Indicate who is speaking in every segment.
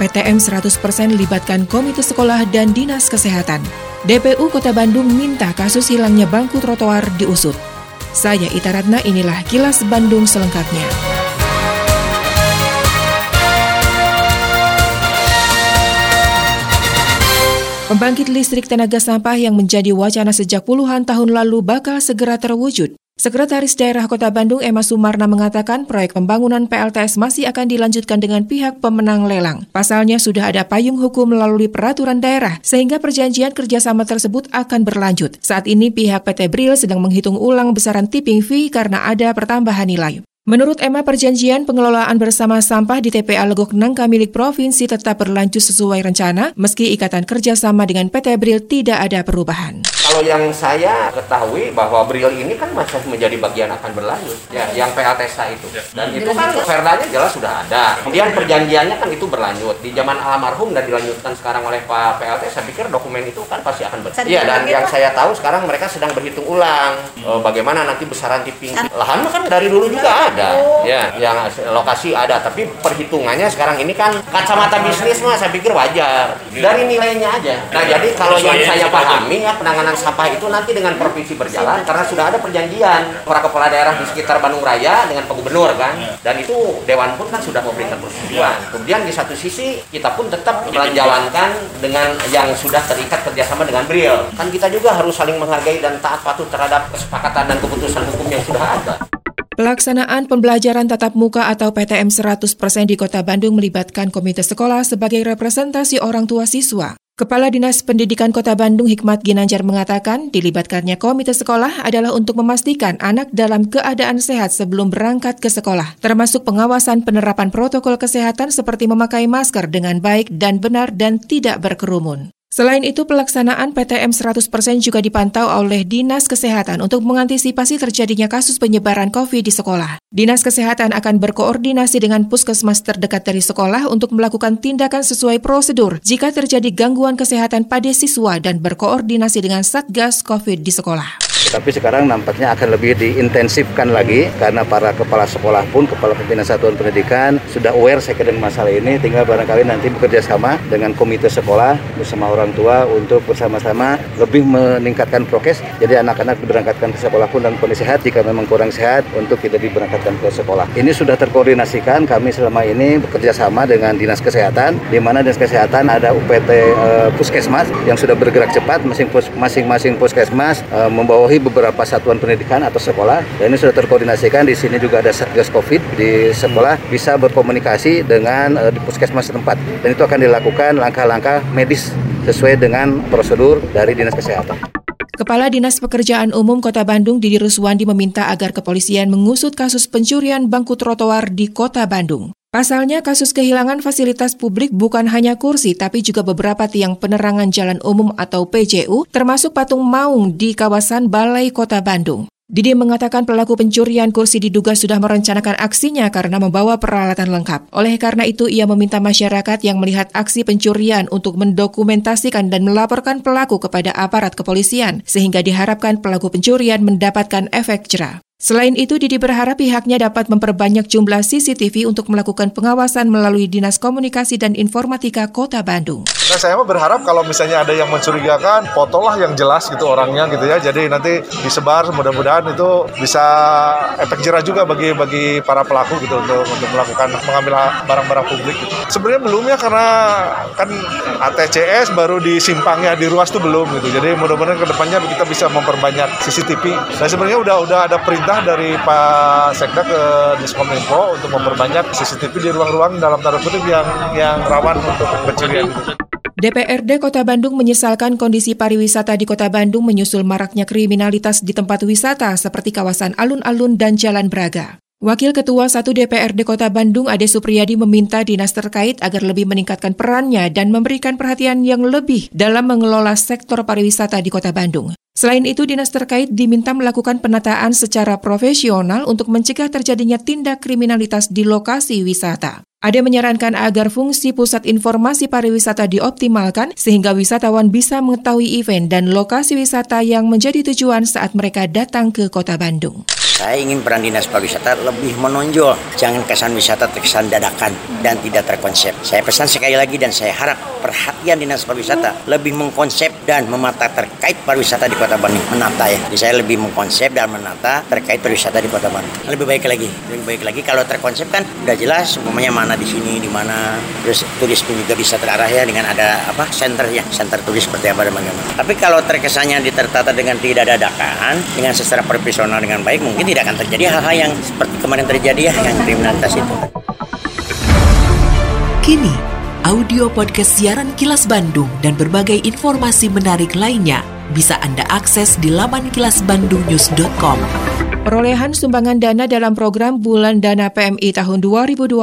Speaker 1: PTM 100% libatkan komite sekolah dan dinas kesehatan. DPU Kota Bandung minta kasus hilangnya bangku trotoar diusut. Saya Ita Ratna, inilah kilas Bandung selengkapnya. Pembangkit listrik tenaga sampah yang menjadi wacana sejak puluhan tahun lalu bakal segera terwujud. Sekretaris Daerah Kota Bandung Emma Sumarna mengatakan proyek pembangunan PLTS masih akan dilanjutkan dengan pihak pemenang lelang. Pasalnya sudah ada payung hukum melalui peraturan daerah, sehingga perjanjian kerjasama tersebut akan berlanjut. Saat ini pihak PT Bril sedang menghitung ulang besaran tipping fee karena ada pertambahan nilai. Menurut Emma, perjanjian pengelolaan bersama sampah di TPA Legok Nangka milik provinsi tetap berlanjut sesuai rencana, meski ikatan kerjasama dengan PT Bril tidak ada perubahan.
Speaker 2: Kalau yang saya ketahui bahwa Bril ini kan masih menjadi bagian akan berlanjut, ya, yang PLTSA itu. Ya. Dan itu kan perdanya jelas sudah ada. Kemudian perjanjiannya kan itu berlanjut. Di zaman almarhum dan dilanjutkan sekarang oleh Pak PLT, saya pikir dokumen itu kan pasti akan berlanjut. Iya, dan yang saya tahu sekarang mereka sedang berhitung ulang hmm. bagaimana nanti besaran tipping. Lahan kan dari dulu juga ada oh. ya yang lokasi ada. Tapi perhitungannya sekarang ini kan kacamata bisnis mah saya pikir wajar. Dari nilainya aja. Nah jadi kalau yang saya pahami ya penanganan sampah itu nanti dengan provinsi berjalan karena sudah ada perjanjian para kepala daerah di sekitar Bandung Raya dengan Pak Gubernur kan. Dan itu Dewan pun kan sudah memberikan persetujuan. Kemudian di satu sisi kita pun tetap menjalankan dengan yang sudah terikat kerjasama dengan Bril kan kita juga harus saling menghargai dan taat patuh terhadap kesepakatan dan keputusan hukum yang sudah ada
Speaker 1: Pelaksanaan pembelajaran tatap muka atau PTM 100% di Kota Bandung melibatkan komite sekolah sebagai representasi orang tua siswa. Kepala Dinas Pendidikan Kota Bandung Hikmat Ginanjar mengatakan dilibatkannya komite sekolah adalah untuk memastikan anak dalam keadaan sehat sebelum berangkat ke sekolah, termasuk pengawasan penerapan protokol kesehatan seperti memakai masker dengan baik dan benar dan tidak berkerumun. Selain itu, pelaksanaan PTM 100% juga dipantau oleh Dinas Kesehatan untuk mengantisipasi terjadinya kasus penyebaran COVID di sekolah. Dinas Kesehatan akan berkoordinasi dengan puskesmas terdekat dari sekolah untuk melakukan tindakan sesuai prosedur jika terjadi gangguan kesehatan pada siswa dan berkoordinasi dengan Satgas COVID di sekolah.
Speaker 3: Tapi sekarang nampaknya akan lebih diintensifkan lagi karena para kepala sekolah pun, kepala pimpinan satuan pendidikan sudah aware saya dengan masalah ini. Tinggal barangkali nanti bekerja sama dengan komite sekolah bersama orang tua untuk bersama-sama lebih meningkatkan prokes. Jadi anak-anak diberangkatkan ke sekolah pun dan kondisi sehat jika memang kurang sehat untuk tidak diberangkatkan ke sekolah. Ini sudah terkoordinasikan kami selama ini bekerja sama dengan dinas kesehatan di mana dinas kesehatan ada UPT eh, puskesmas yang sudah bergerak cepat masing-masing puskesmas uh, membawahi beberapa satuan pendidikan atau sekolah dan ini sudah terkoordinasikan di sini juga ada satgas covid di sekolah bisa berkomunikasi dengan uh, di puskesmas setempat dan itu akan dilakukan langkah-langkah medis sesuai dengan prosedur dari dinas kesehatan.
Speaker 1: Kepala Dinas Pekerjaan Umum Kota Bandung Didi Ruswandi meminta agar kepolisian mengusut kasus pencurian bangku trotoar di Kota Bandung. Pasalnya, kasus kehilangan fasilitas publik bukan hanya kursi, tapi juga beberapa tiang penerangan jalan umum atau PJU, termasuk patung maung di kawasan Balai Kota Bandung. Didi mengatakan pelaku pencurian kursi diduga sudah merencanakan aksinya karena membawa peralatan lengkap. Oleh karena itu, ia meminta masyarakat yang melihat aksi pencurian untuk mendokumentasikan dan melaporkan pelaku kepada aparat kepolisian, sehingga diharapkan pelaku pencurian mendapatkan efek jerah. Selain itu, Didi berharap pihaknya dapat memperbanyak jumlah CCTV untuk melakukan pengawasan melalui Dinas Komunikasi dan Informatika Kota Bandung.
Speaker 4: Nah, saya berharap kalau misalnya ada yang mencurigakan, fotolah yang jelas gitu orangnya gitu ya. Jadi nanti disebar, mudah-mudahan itu bisa efek jerah juga bagi bagi para pelaku gitu untuk untuk melakukan mengambil barang-barang publik. Gitu. Sebenarnya belum ya karena kan ATCS baru di simpangnya di ruas itu belum gitu. Jadi mudah-mudahan ke depannya kita bisa memperbanyak CCTV. Dan sebenarnya udah udah ada perintah perintah dari Pak Sekda ke Diskominfo untuk memperbanyak CCTV di ruang-ruang dalam tanda kutip yang yang rawan untuk pencurian.
Speaker 1: DPRD Kota Bandung menyesalkan kondisi pariwisata di Kota Bandung menyusul maraknya kriminalitas di tempat wisata seperti kawasan alun-alun dan Jalan Braga. Wakil Ketua 1 DPRD Kota Bandung Ade Supriyadi meminta dinas terkait agar lebih meningkatkan perannya dan memberikan perhatian yang lebih dalam mengelola sektor pariwisata di Kota Bandung. Selain itu, dinas terkait diminta melakukan penataan secara profesional untuk mencegah terjadinya tindak kriminalitas di lokasi wisata. Ade menyarankan agar fungsi pusat informasi pariwisata dioptimalkan sehingga wisatawan bisa mengetahui event dan lokasi wisata yang menjadi tujuan saat mereka datang ke Kota Bandung.
Speaker 5: Saya ingin peran dinas pariwisata lebih menonjol, jangan kesan wisata terkesan dadakan dan tidak terkonsep. Saya pesan sekali lagi dan saya harap perhatian dinas pariwisata lebih mengkonsep dan memata terkait pariwisata di Kota Bandung, menata ya. Jadi saya lebih mengkonsep dan menata terkait pariwisata di Kota Bandung. Lebih baik lagi, lebih baik lagi kalau terkonsep kan udah jelas umpamanya mana di sini, di mana. Terus turis pun juga bisa terarah ya dengan ada apa senternya, center turis seperti apa dan bagaimana. Tapi kalau terkesannya ditertata dengan tidak dadakan, dengan secara profesional dengan baik mungkin tidak akan terjadi hal-hal yang seperti kemarin terjadi ya, yang kriminalitas itu.
Speaker 6: Kini, audio podcast siaran Kilas Bandung dan berbagai informasi menarik lainnya bisa Anda akses di laman kilasbandungnews.com.
Speaker 1: Perolehan sumbangan dana dalam program Bulan Dana PMI tahun 2021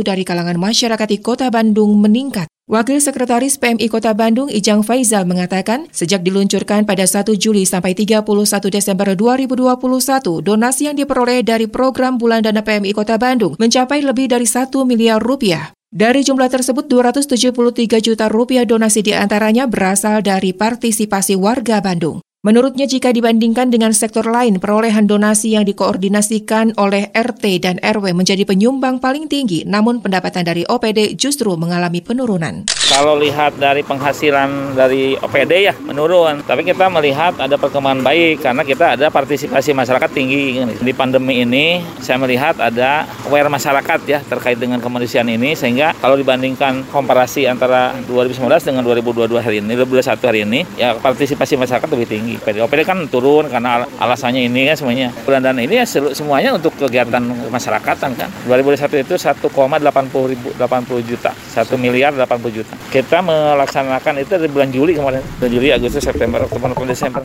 Speaker 1: dari kalangan masyarakat di Kota Bandung meningkat. Wakil Sekretaris PMI Kota Bandung Ijang Faizal mengatakan, sejak diluncurkan pada 1 Juli sampai 31 Desember 2021, donasi yang diperoleh dari program Bulan Dana PMI Kota Bandung mencapai lebih dari 1 miliar rupiah. Dari jumlah tersebut, 273 juta rupiah donasi di antaranya berasal dari partisipasi warga Bandung. Menurutnya jika dibandingkan dengan sektor lain, perolehan donasi yang dikoordinasikan oleh RT dan RW menjadi penyumbang paling tinggi, namun pendapatan dari OPD justru mengalami penurunan.
Speaker 7: Kalau lihat dari penghasilan dari OPD ya menurun, tapi kita melihat ada perkembangan baik karena kita ada partisipasi masyarakat tinggi. Di pandemi ini saya melihat ada aware masyarakat ya terkait dengan kemanusiaan ini sehingga kalau dibandingkan komparasi antara 2019 dengan 2022 hari ini, 2021 hari ini, ya partisipasi masyarakat lebih tinggi. OPD. OPD kan turun karena alasannya ini kan semuanya. Bulan dana ini ya semuanya untuk kegiatan masyarakatan kan. 2021 itu 1,80 ribu 80 juta, 1 miliar 80 juta. Kita melaksanakan itu di bulan Juli kemarin. Bulan Juli, Agustus, September, Oktober, November, Desember.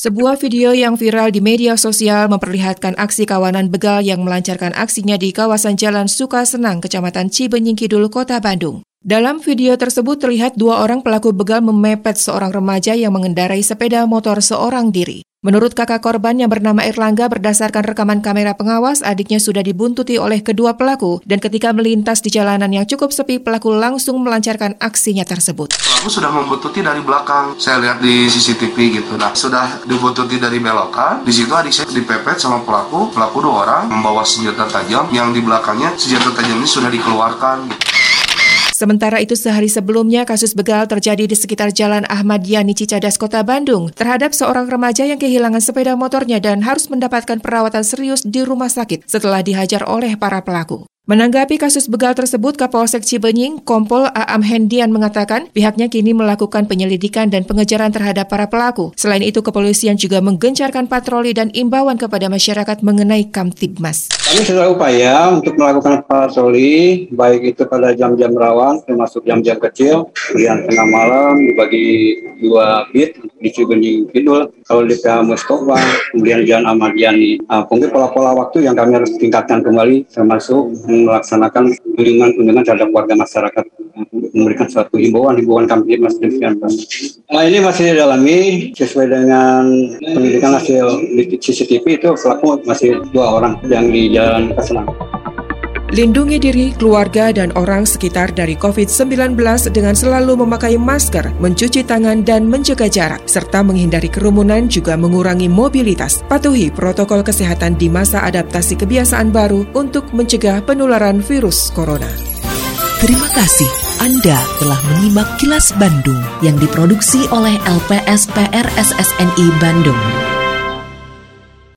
Speaker 1: Sebuah video yang viral di media sosial memperlihatkan aksi kawanan begal yang melancarkan aksinya di kawasan Jalan Sukasenang, Kecamatan Cibenying Kidul, Kota Bandung. Dalam video tersebut terlihat dua orang pelaku begal memepet seorang remaja yang mengendarai sepeda motor seorang diri. Menurut kakak korban yang bernama Erlangga berdasarkan rekaman kamera pengawas, adiknya sudah dibuntuti oleh kedua pelaku dan ketika melintas di jalanan yang cukup sepi, pelaku langsung melancarkan aksinya tersebut.
Speaker 8: Pelaku sudah membuntuti dari belakang. Saya lihat di CCTV gitu. Nah, sudah dibuntuti dari belokan. Di situ adik saya dipepet sama pelaku. Pelaku dua orang membawa senjata tajam yang di belakangnya senjata tajam ini sudah dikeluarkan. Gitu.
Speaker 1: Sementara itu sehari sebelumnya kasus begal terjadi di sekitar Jalan Ahmad Yani Cicadas Kota Bandung terhadap seorang remaja yang kehilangan sepeda motornya dan harus mendapatkan perawatan serius di rumah sakit setelah dihajar oleh para pelaku. Menanggapi kasus begal tersebut, Kapolsek Cibenying, Kompol Aam Hendian mengatakan pihaknya kini melakukan penyelidikan dan pengejaran terhadap para pelaku. Selain itu, kepolisian juga menggencarkan patroli dan imbauan kepada masyarakat mengenai Kamtibmas.
Speaker 9: Kami sudah upaya untuk melakukan patroli, baik itu pada jam-jam rawan, termasuk jam-jam kecil, kemudian tengah malam dibagi dua bit di Cibenying Kidul, kalau di PH Mustafa, kemudian Jalan Ahmad Yani. Nah, pola-pola waktu yang kami harus tingkatkan kembali, termasuk melaksanakan kunjungan-kunjungan terhadap warga masyarakat memberikan suatu himbauan himbauan kami Mas Devian. Nah ini masih didalami sesuai dengan pendidikan hasil CCTV itu pelaku masih dua orang yang di Jalan Kesenang.
Speaker 1: Lindungi diri, keluarga, dan orang sekitar dari COVID-19 dengan selalu memakai masker, mencuci tangan, dan menjaga jarak, serta menghindari kerumunan juga mengurangi mobilitas. Patuhi protokol kesehatan di masa adaptasi kebiasaan baru untuk mencegah penularan virus corona.
Speaker 6: Terima kasih Anda telah menyimak kilas Bandung
Speaker 10: yang diproduksi oleh LPSPR SSNI Bandung.